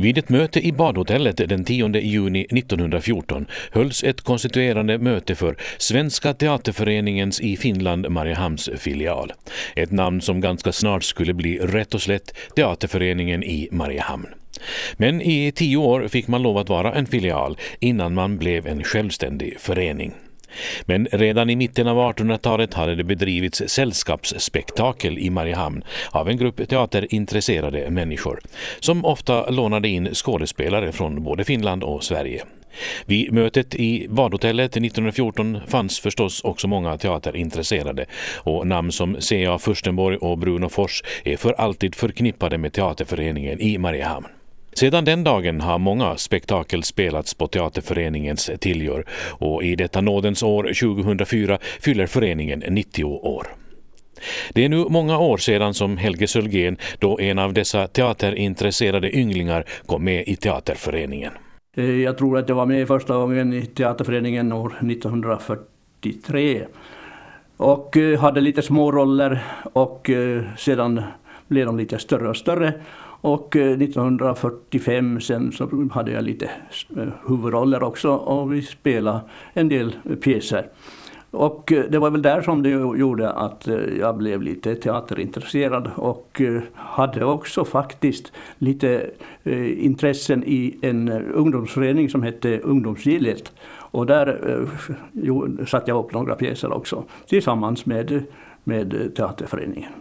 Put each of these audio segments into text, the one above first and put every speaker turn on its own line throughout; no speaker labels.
Vid ett möte i badhotellet den 10 juni 1914 hölls ett konstituerande möte för Svenska teaterföreningens i Finland Mariehamns filial. Ett namn som ganska snart skulle bli rätt och slätt Teaterföreningen i Mariehamn. Men i tio år fick man lov att vara en filial innan man blev en självständig förening. Men redan i mitten av 1800-talet hade det bedrivits sällskapsspektakel i Mariehamn av en grupp teaterintresserade människor som ofta lånade in skådespelare från både Finland och Sverige. Vid mötet i badhotellet 1914 fanns förstås också många teaterintresserade och namn som C.A. Furstenborg och Bruno Fors är för alltid förknippade med teaterföreningen i Mariehamn. Sedan den dagen har många spektakel spelats på Teaterföreningens Tiljor och i detta nådens år 2004 fyller föreningen 90 år. Det är nu många år sedan som Helge Sölgen, då en av dessa teaterintresserade ynglingar, kom med i Teaterföreningen.
Eh, jag tror att jag var med första gången i Teaterföreningen år 1943 och eh, hade lite små roller och eh, sedan blev de lite större och större. Och eh, 1945 sen så hade jag lite eh, huvudroller också och vi spelade en del eh, pjäser. Och det var väl där som det gjorde att jag blev lite teaterintresserad och hade också faktiskt lite intressen i en ungdomsförening som hette Ungdomsgillet. Och där satte jag upp några pjäser också tillsammans med, med teaterföreningen.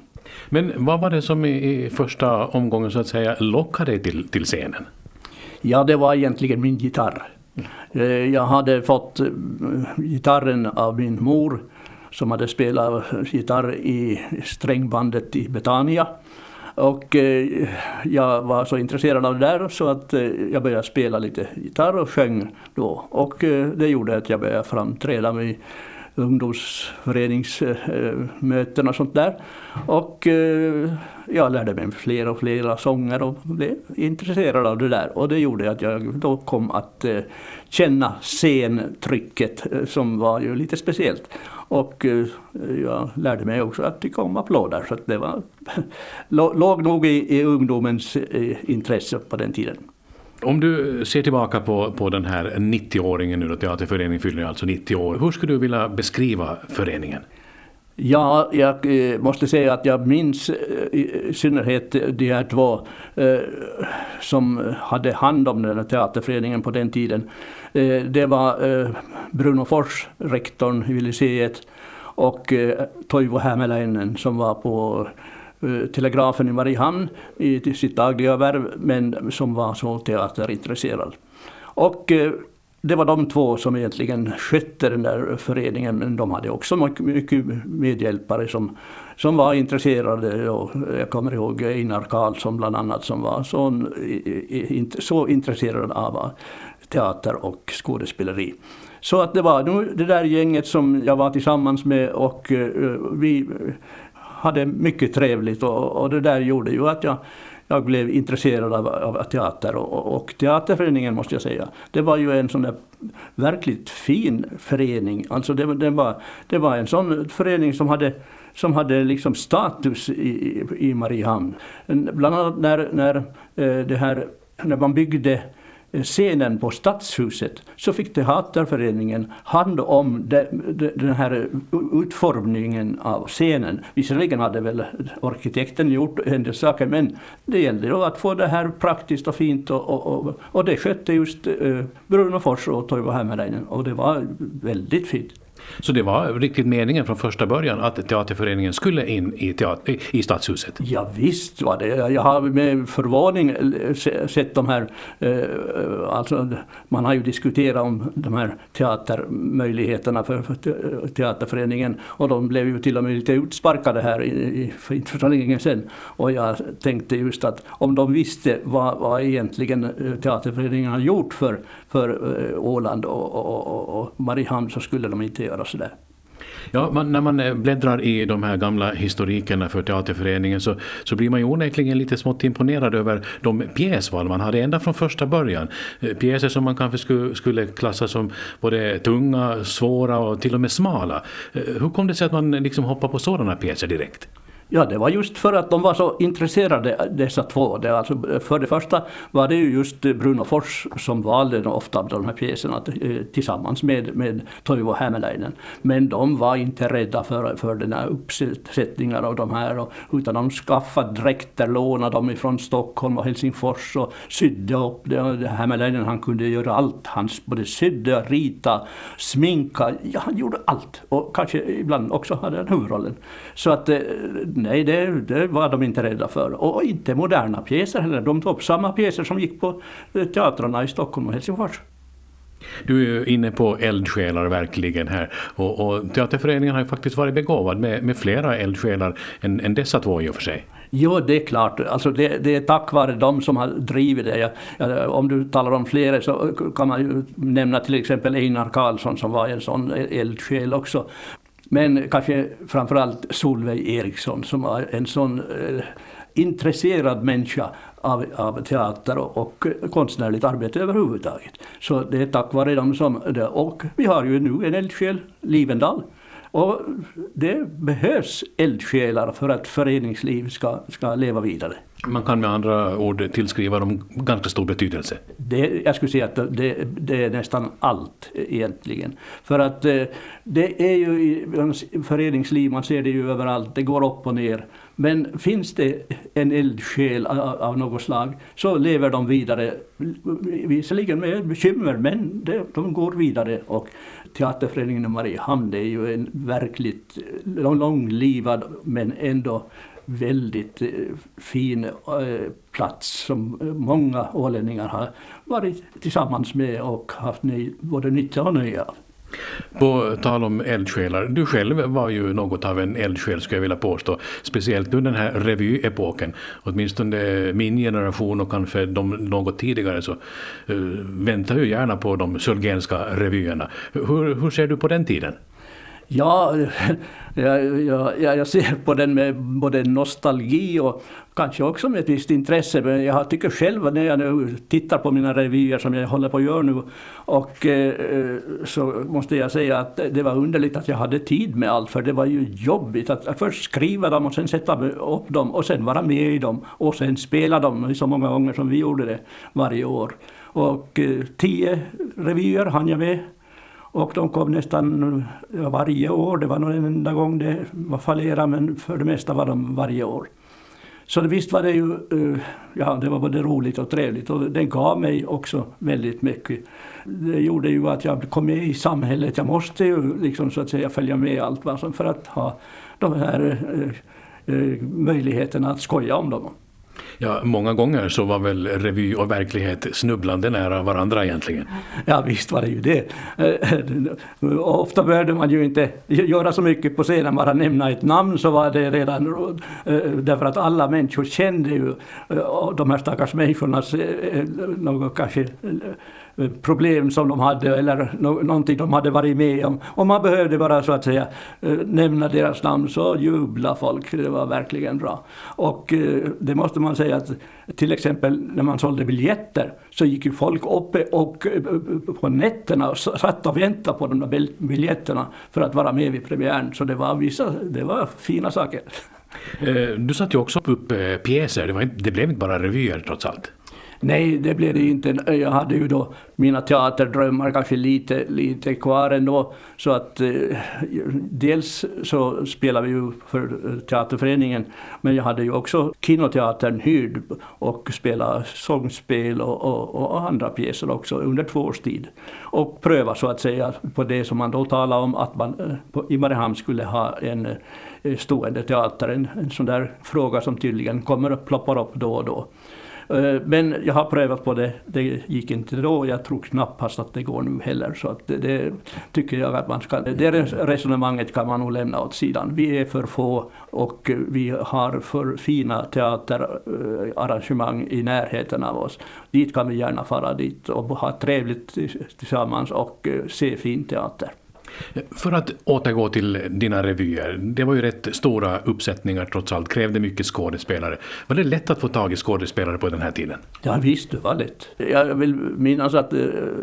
Men vad var det som i, i första omgången så att säga lockade dig till, till scenen?
Ja, det var egentligen min gitarr. Eh, jag hade fått eh, gitarren av min mor som hade spelat gitarr i strängbandet i Betania. Och eh, jag var så intresserad av det där så att eh, jag började spela lite gitarr och sjöng då. Och det gjorde att jag började framträda med ungdomsföreningsmöten och sånt där. Och eh, jag lärde mig fler och fler sånger och blev intresserad av det där. Och det gjorde att jag då kom att eh, känna scentrycket eh, som var ju lite speciellt. Och jag lärde mig också att tycka om applåder så det var, låg nog i, i ungdomens intresse på den tiden.
Om du ser tillbaka på, på den här 90-åringen nu då, Teaterföreningen fyller alltså 90 år. Hur skulle du vilja beskriva föreningen?
Ja, jag eh, måste säga att jag minns eh, i synnerhet de här två eh, som hade hand om den här teaterföreningen på den tiden. Det var Bruno Fors, rektorn i lyceet, och Toivo Hämäläinen som var på Eh, telegrafen i Mariehamn i sitt dagliga värv men som var så teaterintresserad. Och eh, det var de två som egentligen skötte den där föreningen men de hade också mycket medhjälpare som, som var intresserade. Och jag kommer ihåg Einar Karlsson bland annat som var så, så intresserad av eh, teater och skådespeleri. Så att det var det där gänget som jag var tillsammans med och vi hade mycket trevligt och, och det där gjorde ju att jag jag blev intresserad av, av teater och, och, teaterföreningen måste jag säga. Det var ju en sån där verkligt fin förening. Alltså det, det, var, det var en sån förening som hade, som hade liksom status i, i Mariehamn. Bland annat när, när, eh, det här, när man byggde scenen på Stadshuset så fick Teaterföreningen hand om den här utformningen av scenen. Visserligen hade väl arkitekten gjort en del saker men det gällde då att få det här praktiskt och fint och, och, och, och det skötte just eh, Bruno Fors och Toivo Hämäläinen och det var väldigt fint.
Så det var riktigt meningen från första början att teaterföreningen skulle in i, teater, i Stadshuset?
Ja, visst var det. Jag har med förvåning eh, sett de här, eh, alltså man har ju diskuterat om de här teatermöjligheterna för teaterföreningen och de blev ju till och med lite utsparkade här för inte så länge sedan. Och jag tänkte just att om de visste vad, vad egentligen eh, teaterföreningen har gjort för, för eh, Åland och, och, och, och Mariehamn så skulle de inte göra sådär.
Ja, man, när man eh, bläddrar i de här gamla historikerna för Teaterföreningen så, så blir man ju onekligen lite smått imponerad över de pjäsval man hade ända från första början. Eh, pjäser som man kanske skulle, skulle klassa som både tunga, svåra och till och med smala. Hur kom det sig att man liksom hoppade på sådana pjäser direkt?
Ja, det var just för att de var så intresserade dessa två. Det alltså, för det första var det ju just Bruno Fors som valde ofta de här pjäserna eh, tillsammans med, med Toivo Hämäläinen. Men de var inte rädda för, för den här uppsättningar av de här, utan de skaffade dräkter, lånade dem ifrån Stockholm och Helsingfors och sydde upp det. Hämäläinen han kunde göra allt. Han både sydde, rita, sminka, ja han gjorde allt. Och kanske ibland också hade han huvudrollen. Så att eh, nej, det, det, var de inte rädda för. Och inte moderna pjäser heller. De tog upp samma pjäser som gick på eh, teatrarna i Stockholm och Helsingfors.
Du är inne på eldsjälar verkligen här. Och, och Teaterföreningen har ju faktiskt varit begåvad med, med flera eldsjälar än, än dessa två i och för sig.
Jo, det är klart. Alltså det, det är tack vare dem som har drivit det. Jag, jag, om du talar om flera så kan man ju nämna till exempel Einar Karlsson som var en sån eldsjäl också. Men kanske framförallt Solveig Eriksson som var en sån eh, intresserad människa av, av teater och, och konstnärligt arbete överhuvudtaget. Så det är tack vare dem som. Och vi har ju nu en eldsjäl, Livendal. Och det behövs eldsjälar för att föreningsliv ska, ska leva vidare.
Man kan med andra ord tillskriva dem ganska stor betydelse?
Det, jag skulle säga att det, det är nästan allt egentligen. För att eh, det är ju i föreningsliv, man ser det ju överallt, det går upp och ner. Men finns det en eldsjäl av något slag så lever de vidare, visserligen med bekymmer, men de går vidare. Och Teaterföreningen i Mariehamn det är ju en verkligt långlivad men ändå väldigt eh, fin eh, plats som många ålänningar har varit tillsammans med och haft både nytta och nöje av.
På tal om eldsjälar, du själv var ju något av en eldsjäl skulle jag vilja påstå. Speciellt under den här revyepoken. Åtminstone min generation och kanske de något tidigare så uh, väntar ju gärna på de sölgenska revyerna. Hur, hur ser du på den tiden?
Ja, jag, jag, jag ser på den med både nostalgi och kanske också med ett visst intresse. Men jag tycker själv när jag nu tittar på mina revyer som jag håller på att göra nu och eh, eh, så måste jag säga att det var underligt att jag hade tid med allt för det var ju jobbigt att först skriva dem och sen sätta upp dem och sen vara med i dem och sen spela dem så många gånger som vi gjorde det varje år. Och eh, tio revyer hann jag med och de kom nästan varje år. Det var nog en enda gång det var fallera men för det mesta var de varje år. Så visst var det ju, eh, ja det var både roligt och trevligt och det gav mig också väldigt mycket. Det gjorde ju att jag kom med i samhället. Jag måste ju liksom så att säga följa med allt vad som för att ha de här eh, eh, möjligheterna att skoja om dem.
Ja, många gånger så var väl revy och verklighet snubblande nära varandra egentligen.
Ja, visst var det ju det. Eh, eh, ofta behövde man ju inte göra så mycket på scenen, bara nämna ett namn så var det redan... Eh, därför att alla människor kände ju de här stackars människornas något kanske problem som de hade eller någonting de hade varit med om. Och man behövde bara så att säga eh, nämna deras namn så jubla folk. Det var verkligen bra. Och eh, det måste man säga att till exempel när man sålde biljetter så gick ju folk uppe och eh, på nätterna och satt och väntade på de där biljetterna för att vara med vid premiären. Så det var vissa, det var fina saker.
Du satte ju också upp pjäser, det, var, det blev inte bara revyer trots allt.
Nej, det blev det inte. Jag hade ju då mina teaterdrömmar kanske lite, lite kvar ändå. Så att eh, dels så spelade vi ju för eh, teaterföreningen men jag hade ju också kinoteatern hyrd och spelade sångspel och, och, och, andra pjäser också under två års tid. Och pröva så att säga på det som man då talade om att man eh, på, i Mariehamn skulle ha en eh, stående teater, en, en sån där fråga som tydligen kommer och ploppar upp då och då. Eh, men jag har prövat på det, det gick inte då och jag tror knappast att det går nu heller. Så att det, det tycker jag att man ska, det resonemanget kan man nog lämna åt sidan. Vi är för få och vi har för fina teaterarrangemang i närheten av oss. Dit kan vi gärna fara dit och ha trevligt tillsammans och eh, se fin teater.
För att återgå till dina revyer, det var ju rätt stora uppsättningar trots allt, krävde mycket skådespelare. Var det lätt att få tag i skådespelare på den här tiden?
Ja visst, det var lätt. Jag vill minnas att eh,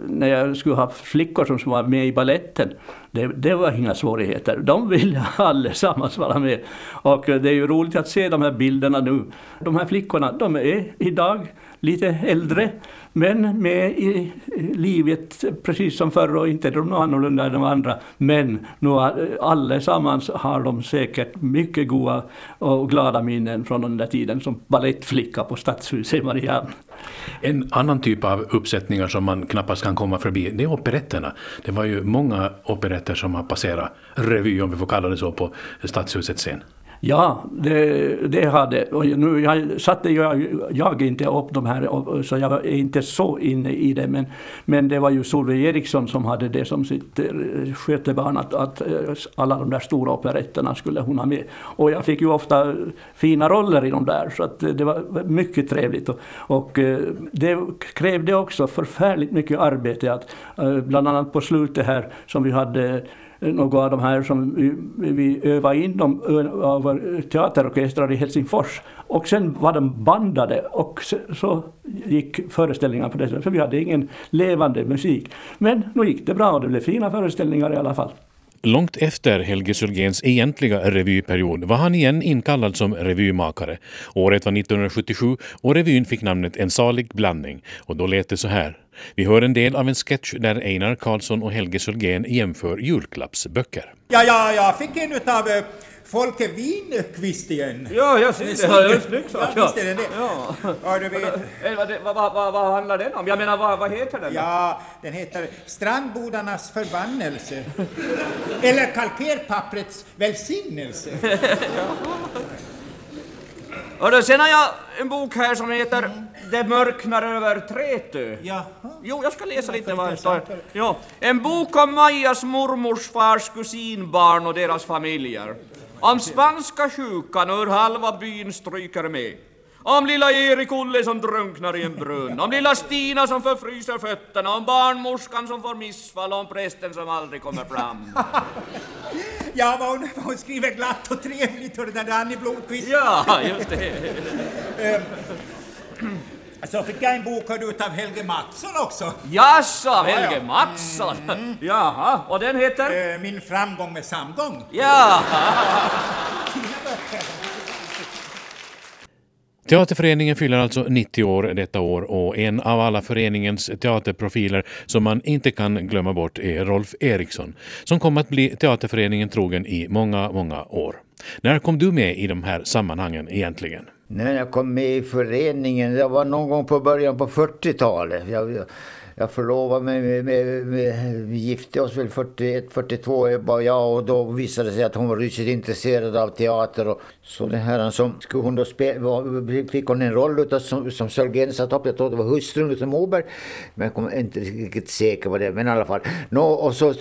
när jag skulle ha flickor som var med i balletten, det, det var inga svårigheter. De ville allesammans vara med. Och eh, det är ju roligt att se de här bilderna nu. De här flickorna, de är idag lite äldre, men med i livet precis som förr och inte är de annorlunda än de andra. Men nu allesammans har de säkert mycket goda och glada minnen från den där tiden som balettflicka på Stadshuset i Mariehamn.
En annan typ av uppsättningar som man knappast kan komma förbi, det är operetterna. Det var ju många operetter som har passerat revy, om vi får kalla det så, på Stadshusets scen.
Ja, det, det hade. Och nu jag satte jag, jag inte upp de här, så jag är inte så inne i det. Men, men det var ju Solveig Eriksson som hade det som sitt eh, skötebarn, att, att eh, alla de där stora operetterna skulle hon ha med. Och jag fick ju ofta fina roller i de där, så att det var mycket trevligt. Och, och eh, det krävde också förfärligt mycket arbete, att, bland annat på slutet här som vi hade några av de här som vi, vi övade in dem av teaterorkestrar i Helsingfors. Och sen var de bandade och så gick föreställningarna på det sättet, för vi hade ingen levande musik. Men nu gick det bra och det blev fina föreställningar i alla fall.
Långt efter Helge Sölgens egentliga revyperiod var han igen inkallad som revymakare. Året var 1977 och revyn fick namnet En salig blandning och då lät det så här. Vi hör en del av en sketch där Einar Karlsson och Helge Sölgen jämför julklappsböcker.
Ja, ja, jag fick en utav uh, Folke Winqvist igen.
Ja, jag ser det. Ja, just snyggt
sagt. Ja, visst är det det.
Ja. ja du vet. Eh, vad, vad, vad, vad handlar den om? Jag menar, vad, vad heter den?
Ja, den heter Strandbodarnas förbannelse. Eller kalkerpapprets välsignelse.
Och sen har jag en bok här som heter mm. Det mörknar över Trätö.
Jaha.
Jo, jag ska läsa lite vad det står. Jo. En bok om Majas mormors fars kusinbarn och deras familjer. Om spanska sjukan och hur halva byn stryker med. Om lilla Erik-Olle som drunknar i en brunn, om lilla Stina som förfryser fötterna, om barnmorskan som får missfall och om prästen som aldrig kommer fram.
ja, vad hon, vad hon skriver glatt och trevligt och det där Annie Blomqvist.
Ja, just det.
Så fick jag en bok utav Helge Mattsson också.
Jaså, Helge Mattsson? Mm. Jaha, och den heter?
Äh, min framgång med samgång.
Ja.
Teaterföreningen fyller alltså 90 år detta år och en av alla föreningens teaterprofiler som man inte kan glömma bort är Rolf Eriksson som kom att bli Teaterföreningen trogen i många, många år. När kom du med i de här sammanhangen egentligen?
När jag kom med i föreningen, det var någon gång på början på 40-talet. Jag, jag förlovade mig med, med, med, vi gifte oss väl 41, 42 var jag och då visade det sig att hon var rysligt intresserad av teater. Och, så det här alltså, skulle hon då spela, fick hon en roll utav, som, som Sörgren satt upp, jag tror det var hustrun utav Moberg. Men jag är inte riktigt säker på det, men i alla fall. Nå, och så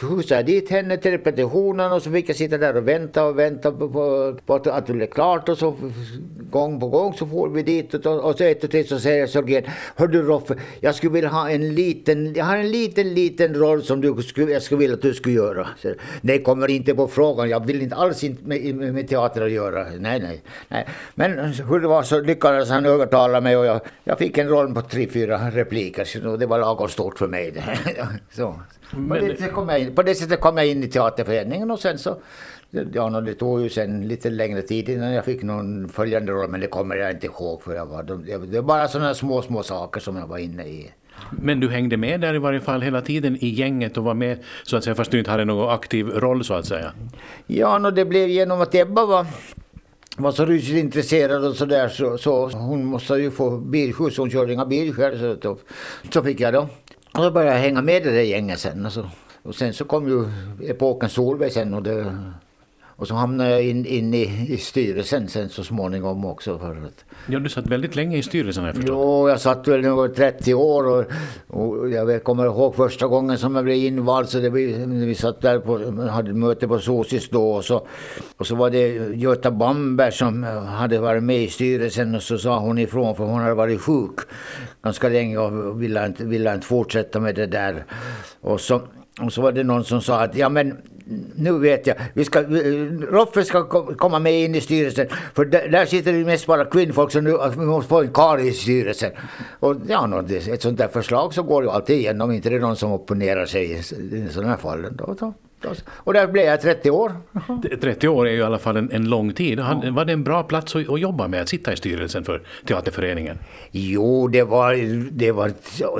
skjutsade jag dit henne till repetitionen och så fick jag sitta där och vänta och vänta på, på, på att det blev klart och så gång på gång så får vi dit och, och så ett och tre så säger Sörgren, hör du Roffe, jag skulle vilja ha en liten, jag har en liten, liten roll som du skulle, jag skulle vilja att du skulle göra. Så, nej, kommer inte på frågan, jag vill inte alls inte med, med, med teater att göra. Nej, nej, nej. Men hur det var så lyckades han övertala mig och jag, jag fick en roll på tre, fyra repliker. Så det var lagom stort för mig. så. På, det sättet kom jag in, på det sättet kom jag in i teaterföreningen och sen så Ja, det tog ju sen lite längre tid innan jag fick någon följande roll, men det kommer jag inte ihåg. För jag var, det var bara sådana små, små saker som jag var inne i.
Men du hängde med där i varje fall hela tiden i gänget och var med så att säga fast du inte hade någon aktiv roll så att säga?
Ja, no, det blev genom att Ebba var var så rysligt intresserad och sådär så, så hon måste ju få bilskjuts, hon körde inga bil själv så, då, så fick jag då. Och så började jag hänga med det där gänget sen och, så, och sen så kom ju epoken Solveig sen och det och så hamnade jag in, in i, i styrelsen sen så småningom också. För att,
ja, du satt väldigt länge i styrelsen har jag förstått.
Jo, jag satt väl något 30 år och, och jag kommer ihåg första gången som jag blev invald så det, vi, vi satt där på, hade möte på Sosis då och så, och så var det Göta Bamberg som hade varit med i styrelsen och så sa hon ifrån för hon hade varit sjuk ganska länge och ville inte, ville inte fortsätta med det där. Och så och så var det någon som sa att ja men nu vet jag, vi ska, Roffe ska komma med in i styrelsen för där, där sitter det mest bara kvinnfolk så nu vi måste få en karl i styrelsen. Och ja, ett sånt där förslag så går ju alltid igenom, inte det är någon som opponerar sig i sådana här fall. Då, då, och där blev jag 30 år.
30 år är ju i alla fall en, en lång tid. Var det en bra plats att, att, jobba med, att sitta i styrelsen för Teaterföreningen?
Jo, det var, det var,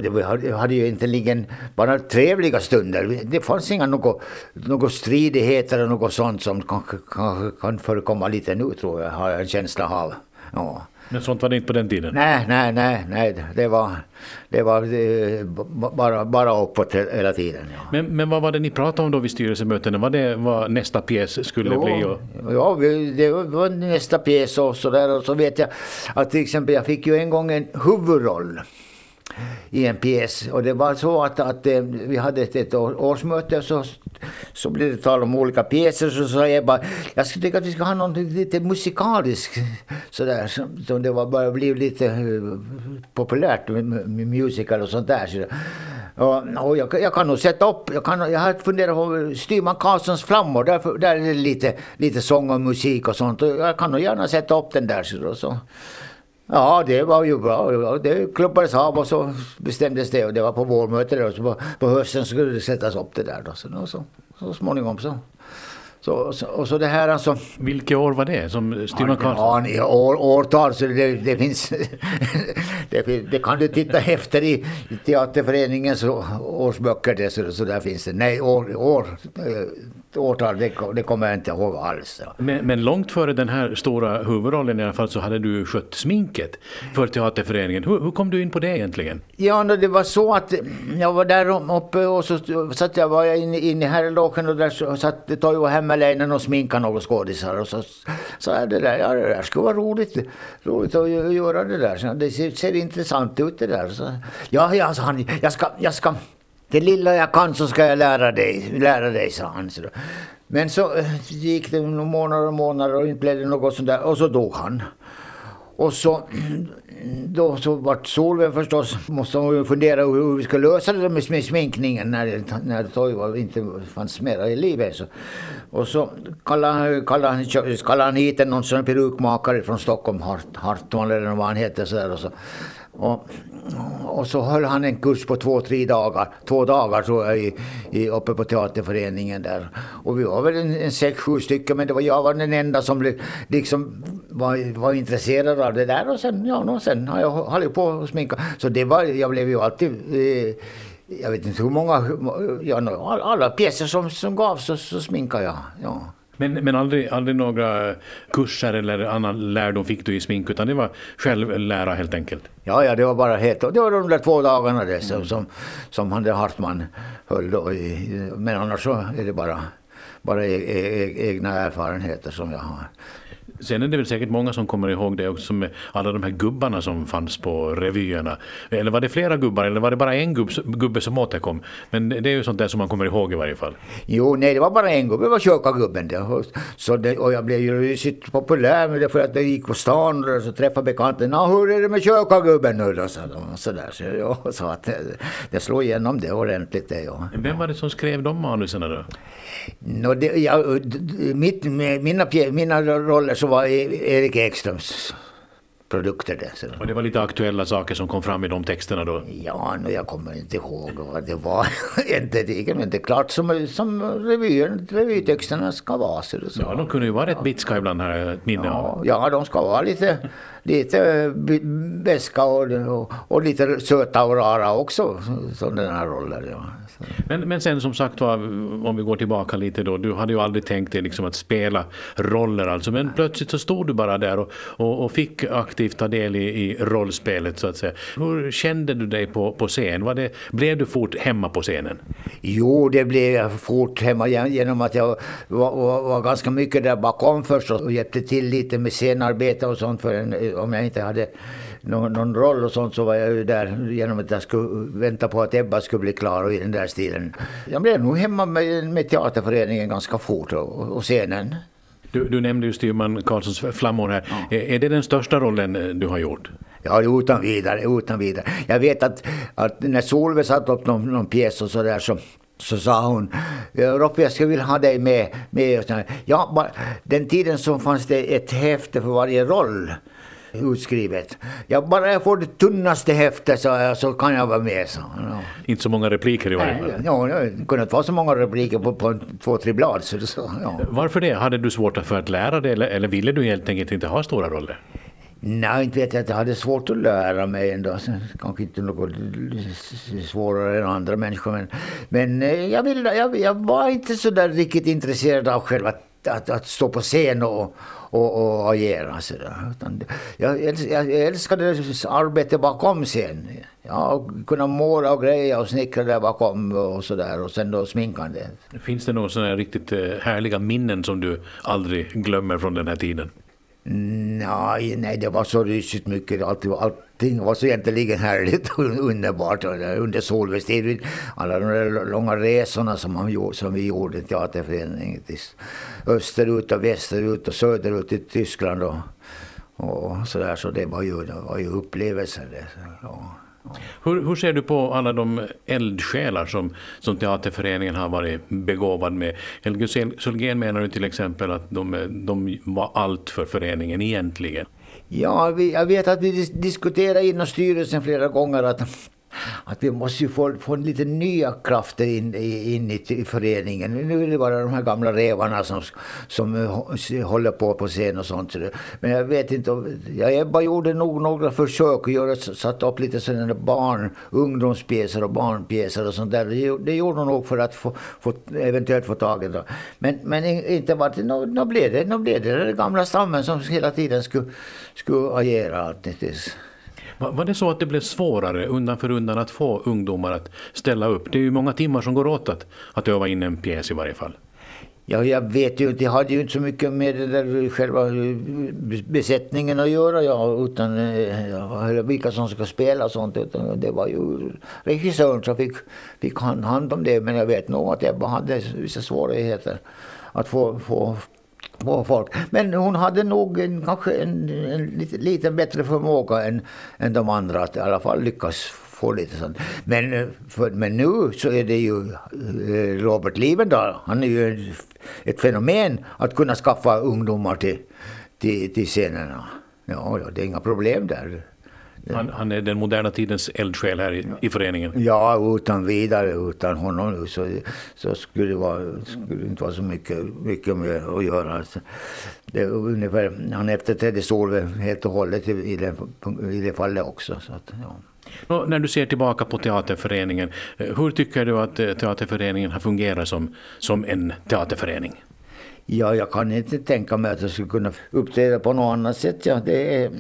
det var, jag hade ju inte bara trevliga stunder. Det fanns inga något, något stridigheter eller något sånt som kan, kan, kan förekomma lite nu tror jag, har jag en känsla av. Ja.
Men sånt var det inte på den tiden?
Nej, nej, nej, nej. det var, det var eh, bara, bara uppåt hela tiden. Ja.
Men, men vad var det ni pratade om då vid styrelsemötena? Var det vad nästa pjäs skulle
jo,
bli? Och...
Ja, det var nästa pjäs och så där. Och så vet jag att till exempel jag fick ju en gång en huvudroll i en pjäs. Och det var så att, att eh, vi hade ett, årsmöte och så, så blev det tal om olika pjäser. Så sa jag bara, jag skulle tycka att vi ska ha något lite musikaliskt sådär. Som, som det var började bli lite eh, populärt med, med musical och sånt där. Så, och, och jag, jag, kan nog sätta upp, jag, kan, jag har funderat på Styrman Karlssons flammor, där, där är det lite, lite sång och musik och sånt. Och jag kan nog gärna sätta upp den där. Så, så. Ja, det var ju bra. Det klubbades av och så bestämdes det. Och det var på vårmötet och så på, på hösten skulle det sättas upp det där. Då. Så, så, så småningom så. Så, så, och så det här alltså.
Vilket år var det som Styrman
Karlsson? Ja, år, årtal så det, det finns. det, det, kan du titta efter i Teaterföreningens årsböcker. Det, så, så där finns det. Nej, år, år årtal, det, det kommer jag inte ihåg alls.
Men, men, långt före den här stora huvudrollen i alla fall så hade du skött sminket för Teaterföreningen. Hur, hur kom du in på det egentligen?
Ja, det var så att jag var där uppe och så satt jag, var jag inne, inne i herrlogen och där satt Toivo Hämmerleinen och sminka några skådisar och så sa jag det där, ja det där skulle vara roligt, roligt att göra det där. Så det ser, ser intressant ut det där. Så, ja, ja, sa han, jag ska, jag ska det lilla jag kan så ska jag lära dig, lära dig sa han. Men så eh, gick det några månader och månader och inte blev det något sånt där och så dog han. Och så då så vart Solveig förstås, måste hon fundera hur vi ska lösa det med sminkningen när, när Toivo inte fanns mera i livet. Så. Och så kallade, kallade, kallade han hit någon sån perukmakare från Stockholm, Hart, Hartman eller vad han heter. Så där, och så och, och så höll han en kurs på två, tre dagar, två dagar tror jag, i, i, uppe på teaterföreningen där. Och vi var väl en, en sex, sju stycken, men det var jag var den enda som liksom var, var intresserad av det där. Och sen, ja, och sen har jag hållit på och sminka. Så det var, jag blev ju alltid eh, jag vet inte hur många, ja, alla pjäser som, som gavs så, så sminkade jag. Ja.
Men, men aldrig, aldrig några kurser eller annan lärdom fick du i smink utan det var självlära helt enkelt?
Ja, ja det var bara helt, det var de där två dagarna det, som, som, som han Hartman höll då. I, men annars så är det bara, bara e, e, e egna erfarenheter som jag har.
Sen är det väl säkert många som kommer ihåg det också med alla de här gubbarna som fanns på revyerna. Eller var det flera gubbar eller var det bara en gubb, gubbe som återkom? Men det är ju sånt där som man kommer ihåg i varje fall.
Jo, nej det var bara en gubbe, det var. Så det, och jag blev ju rysigt populär med det för att jag gick på stan och så träffade bekanta. Nå, hur är det med kyrkogubben nu då? Så, så, där. så, ja, så att det, det slog igenom det ordentligt det, ja.
Vem var det som skrev de manusen då?
No, det, ja, mitt, mina, mina roller så var Erik Ekströms produkter där. Så.
Och det var lite aktuella saker som kom fram i de texterna då?
Ja, no, jag kommer inte ihåg vad det var. inte, det, men det är klart som, som revyer, revytexterna ska vara. Så, så.
Ja, de kunde ju vara rätt bitska ibland här, minne
ja, ja, de ska vara lite, lite beska och, och, och, lite söta och rara också, som den här rollen. Ja.
Men, men sen som sagt var, om vi går tillbaka lite då, du hade ju aldrig tänkt dig liksom att spela roller alltså, men plötsligt så stod du bara där och, och, och fick aktivt ta del i, i, rollspelet så att säga. Hur kände du dig på, på scen? Var det, blev du fort hemma på scenen?
Jo, det blev jag fort hemma genom att jag var, var, var ganska mycket där bakom först och hjälpte till lite med scenarbete och sånt för en, om jag inte hade någon, någon roll och sånt så var jag ju där genom att jag skulle vänta på att Ebba skulle bli klar och i den där stilen. Jag blev nog hemma med, med teaterföreningen ganska fort och, och scenen.
Du, du nämnde ju styrman Karlssons flammor här. Ja. Är det den största rollen eh, du har gjort?
Ja, utan vidare, utan vidare. Jag vet att, att när Solveig satte upp någon, någon pjäs och sådär så så sa hon, Roffe jag skulle vilja ha dig med. med. Ja, den tiden så fanns det ett häfte för varje roll utskrivet. Ja, bara jag får det tunnaste häftet så, så kan jag vara med. Så, ja.
Inte så många repliker i varje fall.
Ja, det kunde inte vara så många repliker på, på två, tre blad. Så, så, ja.
Varför det? Hade du svårt för att lära dig eller, eller ville du helt enkelt inte ha stora roller?
Nej, inte vet jag. Jag hade svårt att lära mig ändå. Kanske inte något svårare än andra människor. Men, men eh, jag, vill, jag, jag var inte så där riktigt intresserad av själva att, att, att stå på scen och, och, och agera. Så. Jag, jag, jag älskade arbetet bakom scen. Ja, kunna måla och greja och snickra där bakom och sådär och sen då sminkande.
Finns det några sådana riktigt eh, härliga minnen som du aldrig glömmer från den här tiden?
Nej, nej, det var så rysigt mycket. Allting, allting var så egentligen härligt och underbart under Solveigstid, Alla de där långa resorna som, man, som vi gjorde i teaterföreningen. Österut och västerut och söderut i Tyskland och, och sådär. Så det var ju, det var ju upplevelser. Det, ja.
Hur, hur, ser du på alla de eldsjälar som, som teaterföreningen har varit begåvad med? Helge Sölgén menar ju till exempel att de, de var allt för föreningen egentligen.
Ja, vi, jag vet att vi diskuterade inom styrelsen flera gånger att att vi måste ju få, få lite nya krafter in, in i, i föreningen. Nu är det bara de här gamla revarna som, som håller på på scen och sånt. Men jag vet inte, jag Ebba gjorde nog några försök att göra, upp lite sådana barn, ungdomspjäser och barnpjäser och sånt där. Det, det gjorde hon nog för att få, få, eventuellt få tag i det. Men, men inte var det, nu, blev det, nu blev det den gamla stammen som hela tiden skulle, skulle agera
var det så att det blev svårare undan för undan att få ungdomar att ställa upp? Det är ju många timmar som går åt att, att öva in en pjäs i varje fall.
Ja, jag vet ju inte, jag hade ju inte så mycket med det där själva eh, besättningen att göra, ja, utan eh, ja, vilka som ska spela och sånt. Utan det var ju regissören som fick, fick hand om det, men jag vet nog att jag hade vissa svårigheter att få, få på folk. Men hon hade nog en, kanske en, en lite, lite bättre förmåga än, än de andra att i alla fall lyckas få lite sånt. Men, eh, för, men nu så är det ju eh, Robert Livendal, han är ju ett fenomen att kunna skaffa ungdomar till, till, till scenerna. Ja, ja, det är inga problem där.
Han, han, är den moderna tidens eldsjäl här i, i, föreningen.
Ja, utan vidare. Utan honom så, så skulle, det vara, skulle inte vara så mycket, mycket med att göra. Det är ungefär, han efterträdde Solveig helt och hållet i, i, det, i det fallet också. Så att, ja.
Och när du ser tillbaka på teaterföreningen, hur tycker du att eh, teaterföreningen har fungerat som, som en teaterförening?
Ja, jag kan inte tänka mig att jag skulle kunna uppträda på något annat sätt. Ja, det är,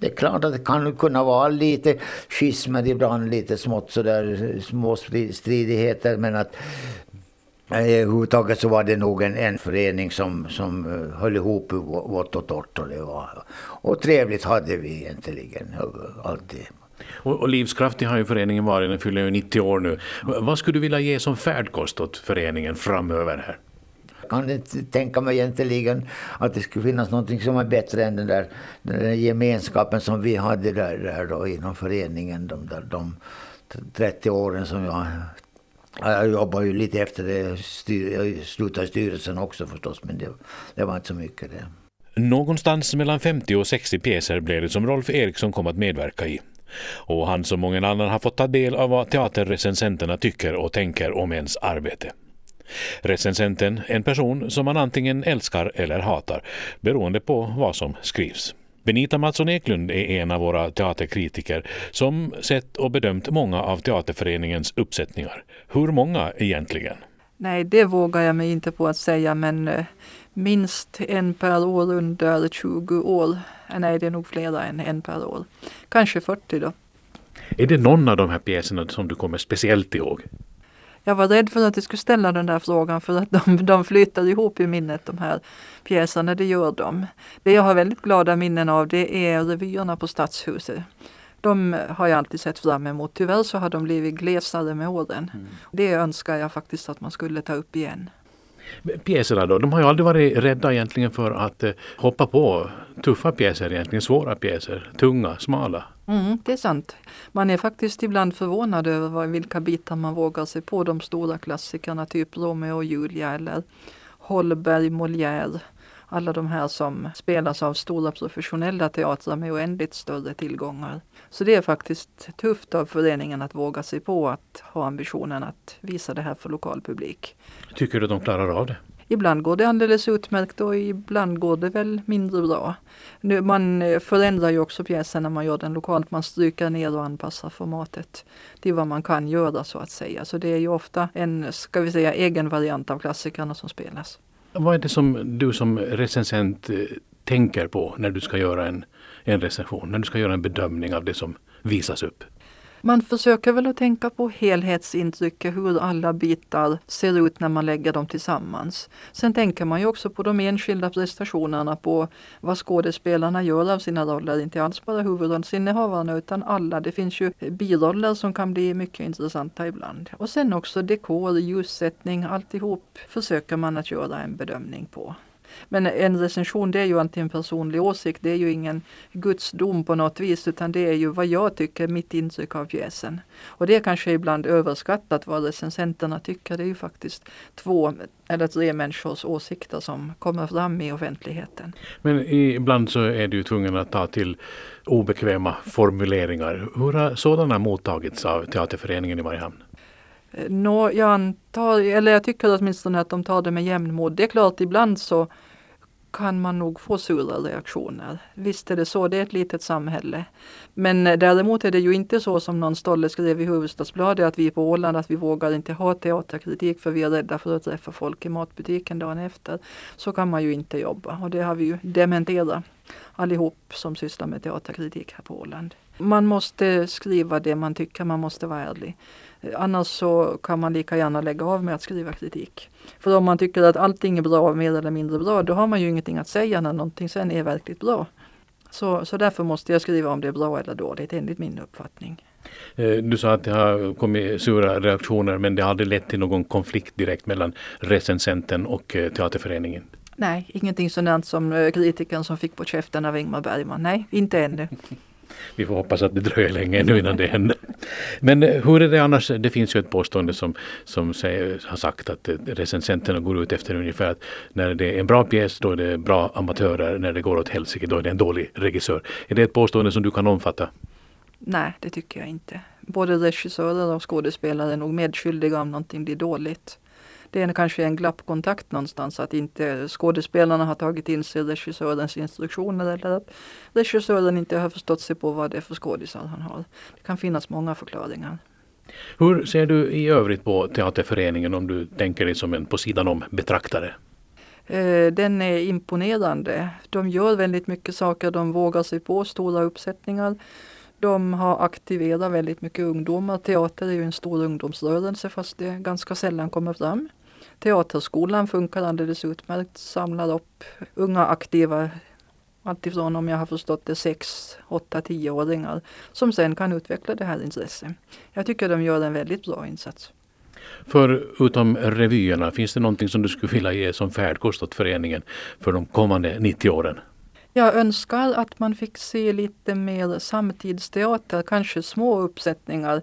det är klart att det kan kunna vara lite schismer ibland, lite smått sådär små stridigheter men att eh, Överhuvudtaget så var det nog en, en förening som, som eh, höll ihop vått och torrt. Och, det var, och trevligt hade vi egentligen alltid.
Och, och livskraftig har ju föreningen varit, den fyller ju 90 år nu. Vad skulle du vilja ge som färdkost åt föreningen framöver här?
Kan inte tänka mig egentligen att det skulle finnas något som är bättre än den där, den där gemenskapen som vi hade där, där då inom föreningen de, där, de 30 åren som jag jag jobbade ju lite efter det, jag slutade i styrelsen också förstås, men det, det var inte så mycket det.
Någonstans mellan 50 och 60 pjäser blev det som Rolf Eriksson kom att medverka i. Och han som många annan har fått ta del av vad teaterrecensenterna tycker och tänker om ens arbete. Recensenten en person som man antingen älskar eller hatar beroende på vad som skrivs. Benita Mattsson Eklund är en av våra teaterkritiker som sett och bedömt många av Teaterföreningens uppsättningar. Hur många egentligen?
Nej, det vågar jag mig inte på att säga, men eh, minst en per år under 20 år. Nej, det är nog flera än en per år. Kanske 40 då.
Är det någon av de här pjäserna som du kommer speciellt ihåg?
Jag var rädd för att du skulle ställa den där frågan för att de, de flyter ihop i minnet de här pjäserna, det gör de. Det jag har väldigt glada minnen av det är revyerna på Stadshuset. De har jag alltid sett fram emot. Tyvärr så har de blivit glesare med åren. Mm. Det önskar jag faktiskt att man skulle ta upp igen.
Pjäserna då, de har ju aldrig varit rädda egentligen för att eh, hoppa på tuffa pjäser egentligen, svåra pjäser, tunga, smala.
Mm, det är sant. Man är faktiskt ibland förvånad över vilka bitar man vågar sig på. De stora klassikerna, typ Romeo och Julia eller Holberg, Molière. Alla de här som spelas av stora professionella teatrar med oändligt större tillgångar. Så det är faktiskt tufft av föreningen att våga sig på att ha ambitionen att visa det här för lokal publik.
Tycker du de klarar av det?
Ibland går det alldeles utmärkt och ibland går det väl mindre bra. Nu, man eh, förändrar ju också pjäsen när man gör den lokalt. Man stryker ner och anpassar formatet till vad man kan göra så att säga. Så det är ju ofta en, ska vi säga, egen variant av klassikerna som spelas.
Vad är det som du som recensent eh, tänker på när du ska göra en, en recension, när du ska göra en bedömning av det som visas upp?
Man försöker väl att tänka på helhetsintrycket, hur alla bitar ser ut när man lägger dem tillsammans. Sen tänker man ju också på de enskilda prestationerna, på vad skådespelarna gör av sina roller, inte alls bara huvudrollsinnehavarna utan alla. Det finns ju biroller som kan bli mycket intressanta ibland. Och sen också dekor, ljussättning, alltihop försöker man att göra en bedömning på. Men en recension det är ju alltid en personlig åsikt. Det är ju ingen gudsdom på något vis utan det är ju vad jag tycker, mitt intryck av pjäsen. Och det är kanske ibland överskattat vad recensenterna tycker. Det är ju faktiskt två eller tre människors åsikter som kommer fram i offentligheten.
Men ibland så är du tvungen att ta till obekväma formuleringar. Hur har sådana mottagits av Teaterföreningen i Mariehamn?
Eh, nå, jag antar, eller jag tycker åtminstone att de tar det med jämnmod. Det är klart ibland så kan man nog få sura reaktioner. Visst är det så, det är ett litet samhälle. Men eh, däremot är det ju inte så som någon stolle skrev i Hufvudstadsbladet att vi är på Åland att vi vågar inte ha teaterkritik för vi är rädda för att träffa folk i matbutiken dagen efter. Så kan man ju inte jobba och det har vi ju dementerat allihop som sysslar med teaterkritik här på Åland. Man måste skriva det man tycker, man måste vara ärlig. Annars så kan man lika gärna lägga av med att skriva kritik. För om man tycker att allting är bra, mer eller mindre bra, då har man ju ingenting att säga när någonting sen är verkligt bra. Så, så därför måste jag skriva om det är bra eller dåligt enligt min uppfattning.
Eh, du sa att det har kommit sura reaktioner men det har aldrig lett till någon konflikt direkt mellan recensenten och eh, teaterföreningen?
Nej, ingenting sådant som eh, kritiken som fick på käften av Ingmar Bergman. Nej, inte ännu.
Vi får hoppas att det dröjer länge nu innan det händer. Men eh, hur är det annars? Det finns ju ett påstående som, som säger, har sagt att eh, recensenterna går ut efter ungefär att när det är en bra pjäs då är det bra amatörer, när det går åt helsike då är det en dålig regissör. Är det ett påstående som du kan omfatta?
Nej, det tycker jag inte. Både regissörer och skådespelare är nog medskyldiga om någonting blir dåligt det är kanske en glappkontakt någonstans att inte skådespelarna har tagit in sig regissörens instruktioner eller att regissören inte har förstått sig på vad det är för skådisar han har. Det kan finnas många förklaringar.
Hur ser du i övrigt på Teaterföreningen om du tänker dig som en på sidan om betraktare?
Eh, den är imponerande. De gör väldigt mycket saker. De vågar sig på stora uppsättningar. De har aktiverat väldigt mycket ungdomar. Teater är ju en stor ungdomsrörelse fast det ganska sällan kommer fram. Teaterskolan funkar alldeles utmärkt, samlar upp unga aktiva Alltifrån om jag har förstått det 6, 8, 10-åringar som sen kan utveckla det här intresset. Jag tycker de gör en väldigt bra insats.
Förutom revyerna, finns det någonting som du skulle vilja ge som färdkost åt föreningen för de kommande 90 åren?
Jag önskar att man fick se lite mer samtidsteater, kanske små uppsättningar,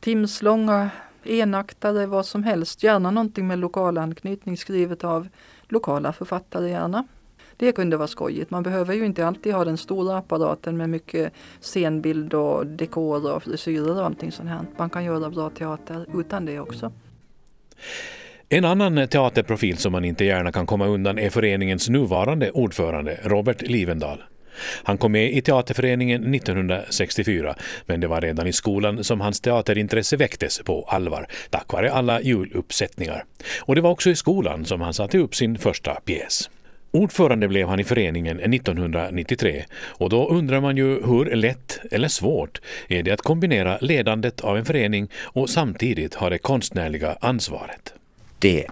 timslånga enaktare, vad som helst. Gärna någonting med lokal anknytning skrivet av lokala författare gärna. Det kunde vara skojigt. Man behöver ju inte alltid ha den stora apparaten med mycket scenbild och dekor och frisyrer och allting sånt här. Man kan göra bra teater utan det också.
En annan teaterprofil som man inte gärna kan komma undan är föreningens nuvarande ordförande Robert Livendal. Han kom med i teaterföreningen 1964, men det var redan i skolan som hans teaterintresse väcktes på allvar, tack vare alla juluppsättningar. Och det var också i skolan som han satte upp sin första pjäs. Ordförande blev han i föreningen 1993 och då undrar man ju hur lätt eller svårt är det att kombinera ledandet av en förening och samtidigt ha det konstnärliga ansvaret.
Det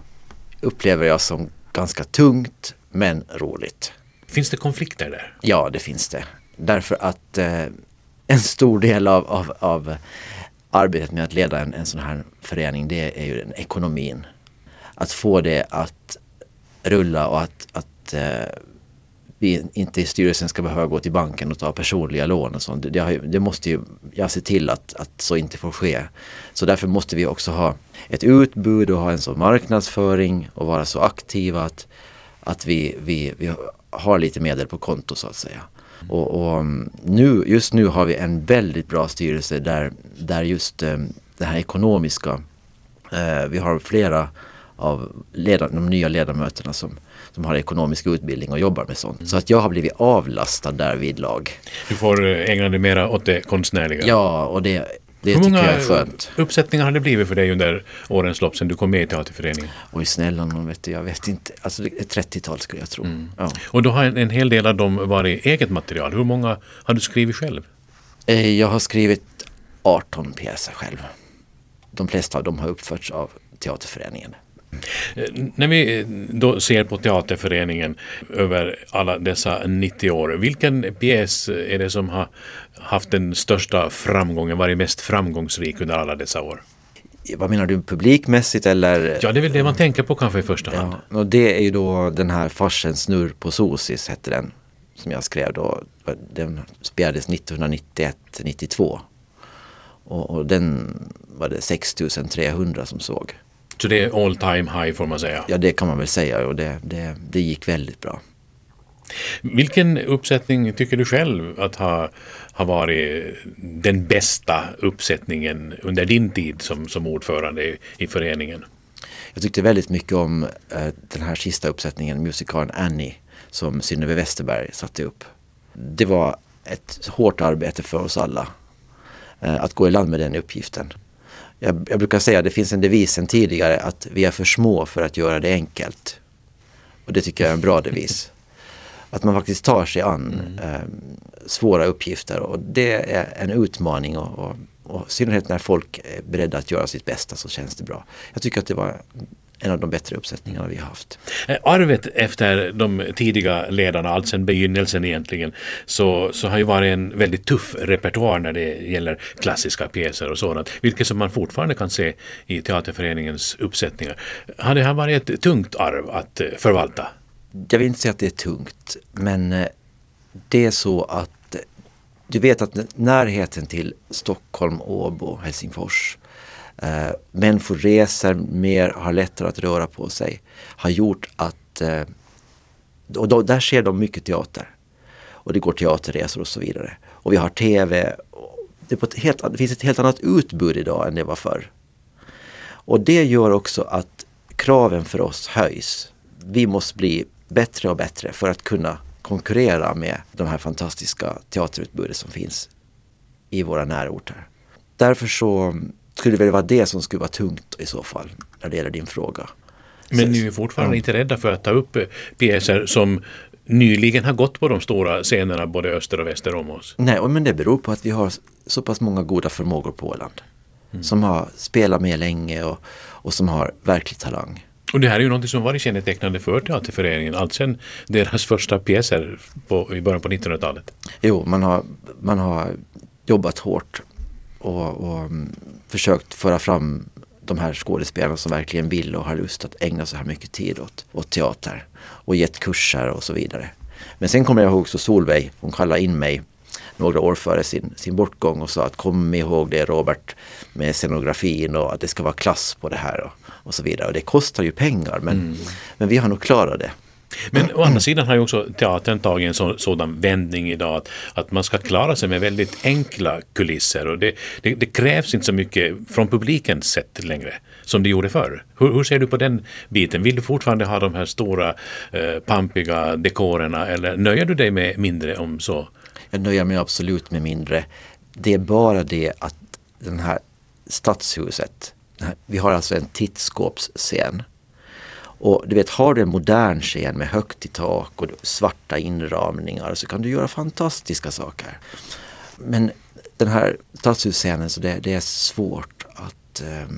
upplever jag som ganska tungt men roligt.
Finns det konflikter där?
Ja, det finns det. Därför att eh, en stor del av, av, av, arbetet med att leda en, en sån här förening det är ju den ekonomin. Att få det att rulla och att, att eh, vi inte i styrelsen ska behöva gå till banken och ta personliga lån och sånt. Det, det, det måste ju jag se till att, att så inte får ske. Så därför måste vi också ha ett utbud och ha en sån marknadsföring och vara så aktiva att, att vi, vi, vi har lite medel på konto så att säga. Och, och, mm, nu, just nu har vi en väldigt bra styrelse där, där just eh, det här ekonomiska, eh, vi har flera av leda, de nya ledamöterna som, som har ekonomisk utbildning och jobbar med sånt. Mm. Så att jag har blivit avlastad där vid lag.
Du får eh, ägna dig mera åt det konstnärliga.
Ja, och det, det Hur tycker jag är skönt.
uppsättningar har det blivit för dig under årens lopp sedan du kom med i Teaterföreningen?
Oj snälla någon vet du, jag vet inte. Alltså ett 30-tal skulle jag tro. Mm. Ja.
Och då har en, en hel del av dem varit eget material. Hur många har du skrivit själv?
Eh, jag har skrivit 18 pjäser själv. De flesta av dem har uppförts av Teaterföreningen.
Eh, när vi eh, då ser på Teaterföreningen över alla dessa 90 år, vilken pjäs är det som har haft den största framgången, varit mest framgångsrik under alla dessa år?
Vad menar du, publikmässigt eller?
Ja, det är väl det man tänker på kanske i första hand.
Ja, och det är ju då den här Farsen snurr på Sosis hette den. Som jag skrev då. Den spelades 1991-92. Och, och den var det 6300 som såg.
Så det är all time high får man säga?
Ja det kan man väl säga och det, det, det gick väldigt bra.
Vilken uppsättning tycker du själv att ha, ha varit den bästa uppsättningen under din tid som, som ordförande i, i föreningen?
Jag tyckte väldigt mycket om eh, den här sista uppsättningen, musikalen Annie, som Synnöve Westerberg satte upp. Det var ett hårt arbete för oss alla eh, att gå i land med den uppgiften jag, jag brukar säga att det finns en devis sen tidigare att vi är för små för att göra det enkelt. Och det tycker jag är en bra devis. Att man faktiskt tar sig an mm. eh, svåra uppgifter och det är en utmaning och, och, och i synnerhet när folk är beredda att göra sitt bästa så känns det bra. Jag tycker att det var en av de bättre uppsättningarna vi har haft.
Eh, arvet efter de tidiga ledarna, allt sedan begynnelsen egentligen, så, så har ju varit en väldigt tuff repertoar när det gäller klassiska pjäser och sådant, vilket som man fortfarande kan se i Teaterföreningens uppsättningar. Har det här varit ett tungt arv att eh, förvalta?
Jag vill inte säga att det är tungt, men eh, det är så att du vet att närheten till Stockholm, Åbo, Helsingfors eh, människor reser mer, har lättare att röra på sig, har gjort att eh, och då, där ser de mycket teater. Och det går teaterresor och så vidare. Och vi har TV. Det, på ett helt, det finns ett helt annat utbud idag än det var förr. Och det gör också att kraven för oss höjs. Vi måste bli bättre och bättre för att kunna konkurrera med de här fantastiska teaterutbudet som finns i våra närorter. Därför så skulle väl vara det som skulle vara tungt i så fall när det gäller din fråga.
Men ni är fortfarande ja. inte rädda för att ta upp eh, pjäser som nyligen har gått på de stora scenerna både öster och väster om oss?
Nej, men det beror på att vi har så pass många goda förmågor på Åland. Mm. Som har spelat med länge och, och som har verklig talang.
Och det här är ju något som varit kännetecknande för Teaterföreningen alltsedan deras första pjäser på, i början på 1900-talet.
Jo, man har, man har jobbat hårt och, och mm, försökt föra fram de här skådespelarna som verkligen vill och har lust att ägna så här mycket tid åt, åt teater och gett kurser och så vidare. Men sen kommer jag ihåg så Solveig, hon kallade in mig några år före sin, sin bortgång och sa att kom ihåg det Robert med scenografin och att det ska vara klass på det här och, och så vidare. Och det kostar ju pengar men, mm. men vi har nog klarat det.
Men å andra sidan har ju också teatern tagit en så, sådan vändning idag att, att man ska klara sig med väldigt enkla kulisser och det, det, det krävs inte så mycket från publikens sätt längre som det gjorde förr. Hur, hur, ser du på den biten? Vill du fortfarande ha de här stora eh, pampiga dekorerna eller nöjer du dig med mindre om så?
Jag nöjer mig absolut med mindre. Det är bara det att den här stadshuset, vi har alltså en tittskåpsscen och du vet, har du en modern scen med högt i tak och svarta inramningar så kan du göra fantastiska saker. Men den här stadshusscenen, så det, det är svårt att eh,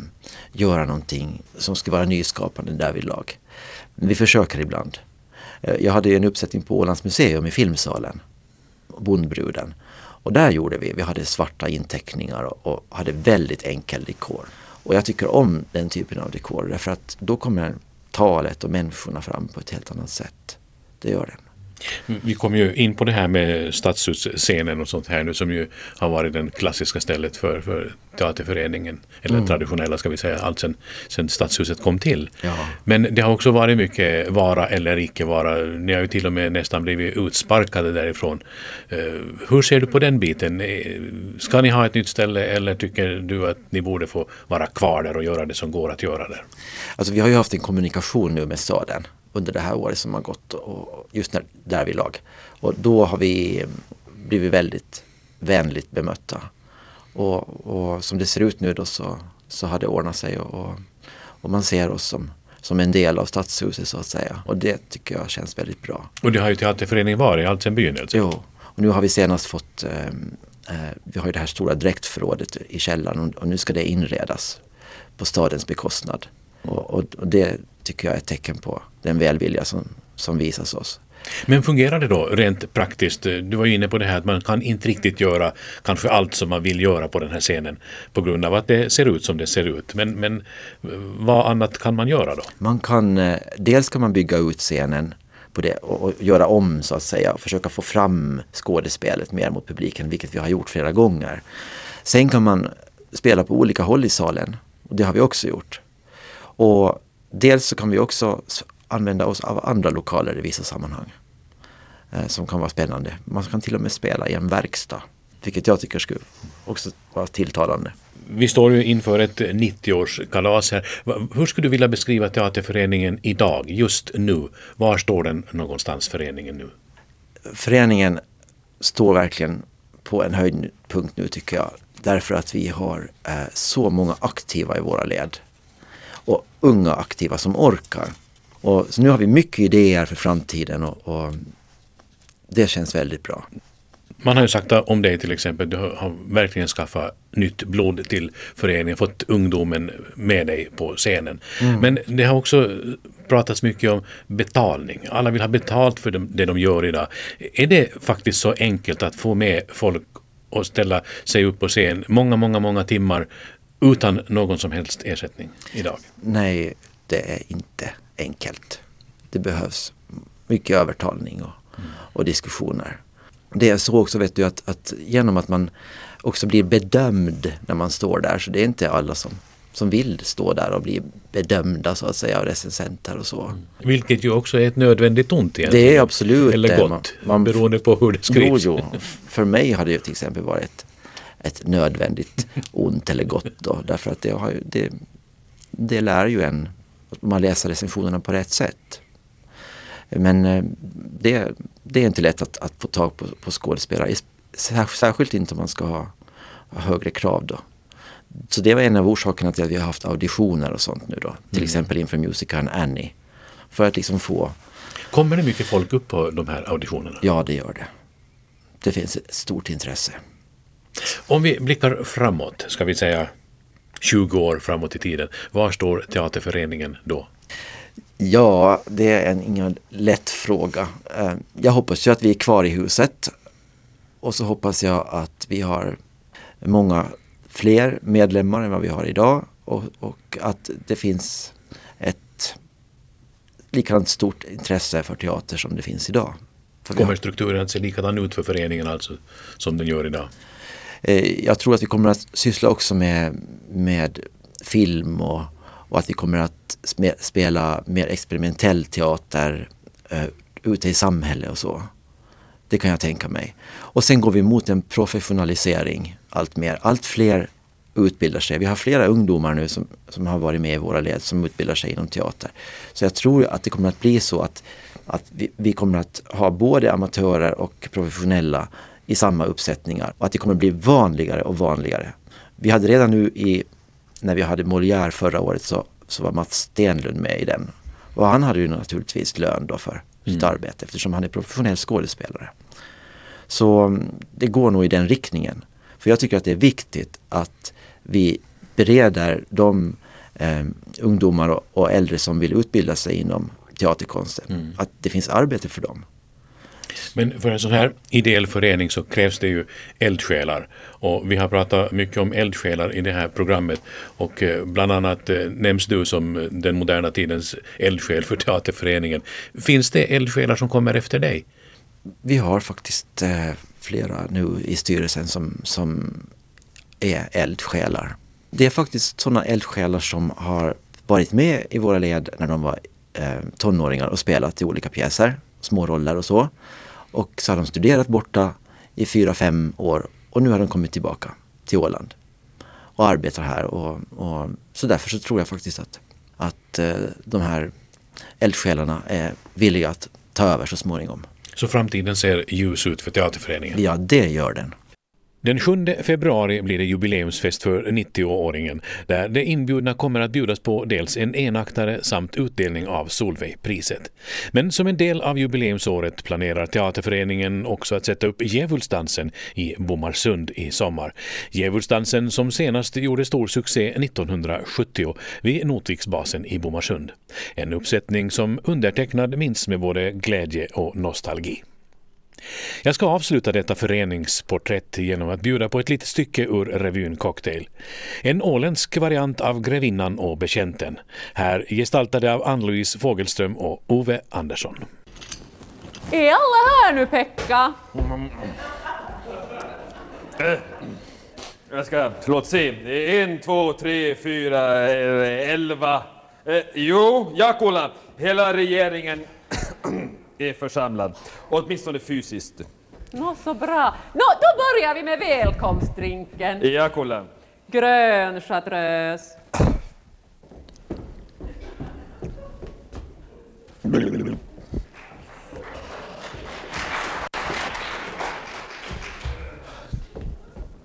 göra någonting som ska vara nyskapande därvidlag. Men vi försöker ibland. Eh, jag hade en uppsättning på Ålands museum i filmsalen, Bondbruden. Och där gjorde vi, vi hade svarta inteckningar och, och hade väldigt enkel dekor. Och jag tycker om den typen av dekor därför att då kommer talet och människorna fram på ett helt annat sätt. Det gör den.
Vi kommer ju in på det här med stadshusscenen och sånt här nu som ju har varit det klassiska stället för, för teaterföreningen. Eller mm. traditionella ska vi säga, allt sen, sen stadshuset kom till.
Ja.
Men det har också varit mycket vara eller icke vara. Ni har ju till och med nästan blivit utsparkade därifrån. Uh, hur ser du på den biten? Eh, ska ni ha ett nytt ställe eller tycker du att ni borde få vara kvar där och göra det som går att göra där?
Alltså vi har ju haft en kommunikation nu med staden under det här året som har gått och just när, där vi lag. Och då har vi blivit väldigt vänligt bemötta. Och, och som det ser ut nu då så, så har det ordnat sig och, och man ser oss som, som en del av stadshuset så att säga. Och det tycker jag känns väldigt bra.
Och det har ju Teaterföreningen varit allt sedan begynnelsen.
Jo, och nu har vi senast fått, eh, eh, vi har ju det här stora dräktförrådet i källaren och, och nu ska det inredas på stadens bekostnad. Och, och, och, det tycker jag är ett tecken på den välvilja som, som visas oss.
Men fungerar det då rent praktiskt? Du var ju inne på det här att man kan inte riktigt göra kanske allt som man vill göra på den här scenen på grund av att det ser ut som det ser ut. Men, men vad annat kan man göra då?
Man kan, eh, dels kan man bygga ut scenen på det och, och göra om så att säga och försöka få fram skådespelet mer mot publiken, vilket vi har gjort flera gånger. Sen kan man spela på olika håll i salen och det har vi också gjort. Och dels så kan vi också använda oss av andra lokaler i vissa sammanhang. Eh, som kan vara spännande. Man kan till och med spela i en verkstad. Vilket jag tycker skulle också vara tilltalande.
Vi står ju inför ett 90-årskalas här. Hur skulle du vilja beskriva teaterföreningen idag, just nu? Var står den någonstans, föreningen nu?
Föreningen står verkligen på en höjdpunkt nu tycker jag. Därför att vi har eh, så många aktiva i våra led och unga aktiva som orkar. Och, så nu har vi mycket idéer för framtiden och, och det känns väldigt bra.
Man har ju sagt om dig till exempel, du har verkligen skaffat nytt blod till föreningen, fått ungdomen med dig på scenen. Mm. Men det har också pratats mycket om betalning. Alla vill ha betalt för det de gör idag. Är det faktiskt så enkelt att få med folk och ställa sig upp på scen många, många, många timmar utan någon som helst ersättning idag?
Nej, det är inte enkelt. Det behövs mycket övertalning och, mm. och diskussioner. Det är så också vet du att, att, genom att man också blir bedömd när man står där så det är inte alla som, som vill stå där och bli bedömda så att säga av recensenter och så. Mm.
Vilket ju också är ett nödvändigt ont egentligen.
Det är absolut
Eller gott, man, man, beroende på hur det skrivs.
Jo, jo. För mig har det till exempel varit ett nödvändigt ont eller gott då. Därför att det, har, det, det lär ju en att man läser recensionerna på rätt sätt. Men eh, det, det är inte lätt att, att få tag på, på skådespelare. Särskilt inte om man ska ha, ha, högre krav då. Så det var en av orsakerna till att vi har haft auditioner och sånt nu då. Till mm. exempel inför musikalen Annie. För att liksom få...
Kommer det mycket folk upp på de här auditionerna?
Ja, det gör det. Det finns ett stort intresse.
Om vi blickar framåt, ska vi säga 20 år framåt i tiden. Var står teaterföreningen då?
Ja, det är en ingen lätt fråga. Eh, jag hoppas ju att vi är kvar i huset. Och så hoppas jag att vi har många fler medlemmar än vad vi har idag. Och, och att det finns ett likadant stort intresse för teater som det finns idag.
Kommer strukturen att se likadan ut för föreningen alltså som den gör idag?
Eh, jag tror att vi kommer att syssla också med, med film och, och att vi kommer att spela mer experimentell teater uh, ute i samhället och så. Det kan jag tänka mig. Och sen går vi mot en professionalisering allt mer. Allt fler utbildar sig. Vi har flera ungdomar nu som, som har varit med i våra led som utbildar sig inom teater. Så jag tror att det kommer att bli så att, att vi, vi kommer att ha både amatörer och professionella i samma uppsättningar och att det kommer bli vanligare och vanligare. Vi hade redan nu i, när vi hade Molière förra året så, så var Mats Stenlund med i den. Och han hade ju naturligtvis lön då för sitt mm. arbete eftersom han är professionell skådespelare. Så mm, det går nog i den riktningen. För jag tycker att det är viktigt att vi bereder de eh, ungdomar och, och, äldre som vill utbilda sig inom teaterkonsten. Mm. Att det finns arbete för dem.
Men för en sån här ideell förening så krävs det ju eldsjälar. Och vi har pratat mycket om eldsjälar i det här programmet och eh, bland annat eh, nämns du som den moderna tidens eldsjäl för teaterföreningen. Finns det eldsjälar som kommer efter dig?
Vi har faktiskt eh, flera nu i styrelsen som, som är eldsjälar. Det är faktiskt sådana eldsjälar som har varit med i våra led när de var eh, tonåringar och spelat i olika pjäser, små roller och så. Och så har de studerat borta i fyra, fem år och nu har de kommit tillbaka till Åland och arbetar här. Och, och så därför så tror jag faktiskt att, att eh, de här eldsjälarna är villiga att ta över så småningom.
Så framtiden ser ljus ut för teaterföreningen?
Ja, det gör den.
Den 7 februari blir det jubileumsfest för 90-åringen där de inbjudna kommer att bjudas på dels en enaktare samt utdelning av Solveigpriset. Men som en del av jubileumsåret planerar teaterföreningen också att sätta upp Djävulsdansen i Bomarsund i sommar. Djävulsdansen som senast gjorde stor succé 1970 vid Notviksbasen i Bomarsund. En uppsättning som undertecknad minns med både glädje och nostalgi. Jag ska avsluta detta föreningsporträtt genom att bjuda på ett litet stycke ur revyn Cocktail. En åländsk variant av Grevinnan och betjänten. Här gestaltade av Ann-Louise Fogelström och Ove Andersson.
Är alla här nu, Pekka?
Eh, Jag ska, låt se. En, två, tre, fyra, elva. Eh, jo, Jakola, hela regeringen är församlad. Åtminstone fysiskt.
Nå, så bra. Nå, då börjar vi med välkomstdrinken.
Jakola.
Grön chartreuse.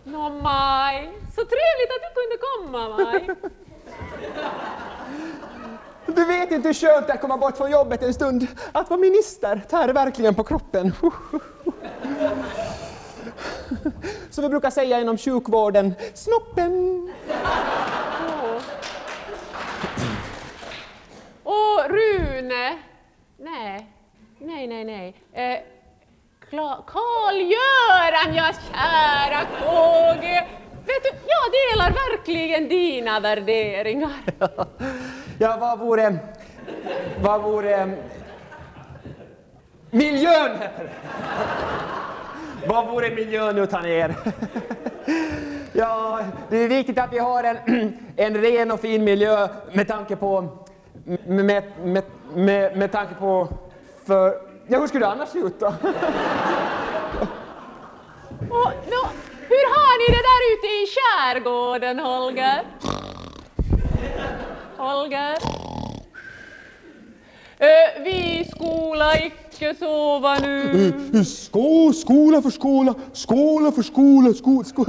Nå, Maj. Så trevligt att du kunde komma, Maj.
Du vet inte hur skönt det är att komma bort från jobbet en stund. Att vara minister tär verkligen på kroppen. Som vi brukar säga inom sjukvården, snoppen.
Och Rune. Nej, nej, nej, nej. Eh, Karl-Göran, ja kära KG. Vet du, jag delar verkligen dina värderingar.
Ja, vad vore... Vad vore... Miljön heter det. Vad vore miljön utan er? Ja, det är viktigt att vi har en, en ren och fin miljö med tanke på... Med, med, med, med tanke på... För... Ja, hur skulle det annars se ut då?
Oh, no. hur har ni det där ute i skärgården, Holger? Holger? Vi skola icke sova nu.
Sko, skola för skola, skola för skola, sko, sko.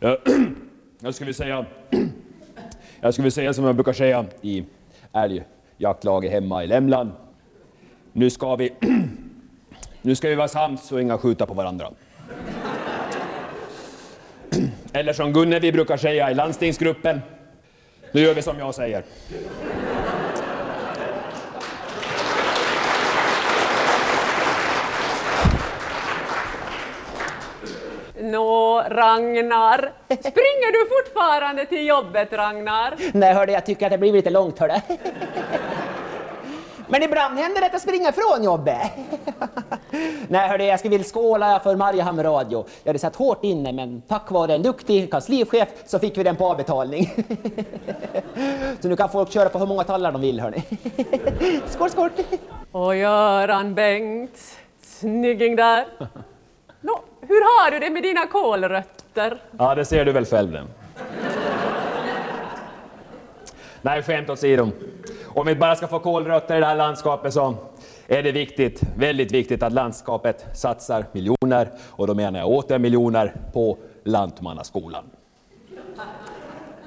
Ja, jag skulle säga... Jag skulle säga som jag brukar säga i älgjaktlaget hemma i Lämland. Nu ska vi... Nu ska vi vara sams och inga skjuta på varandra. Eller som Gunnevi brukar säga i landstingsgruppen. Nu gör vi som jag säger.
Nå, Ragnar. Springer du fortfarande till jobbet, Ragnar?
Nej, hörde jag tycker att det blir lite långt, hörde. Men ibland händer det att jag springer från jobbet. Nej, hörde jag skulle vilja skåla för Mariehamn Radio. Jag hade satt hårt inne, men tack vare en duktig kanslichef så fick vi den på avbetalning. Så nu kan folk köra på hur många tallar de vill, hörni. Skål, skål!
Och Göran Bengt. Snygging där. Nå, hur har du det med dina kålrötter?
Ja, det ser du väl själv den. Nej, skämt åsido. Om vi bara ska få kolrötter i det här landskapet så är det viktigt, väldigt viktigt att landskapet satsar miljoner, och då menar jag åter miljoner, på Lantmannaskolan.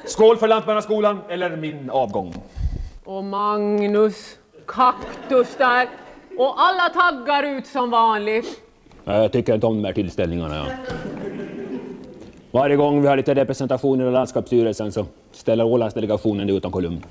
Skål för Lantmannaskolan, eller min avgång.
Och Magnus, kaktus där. Och alla taggar ut som vanligt.
Jag tycker inte om de här tillställningarna. Ja. Varje gång vi har lite representationer i landskapsstyrelsen så ställer Ålandsdelegationen det utan kolumn.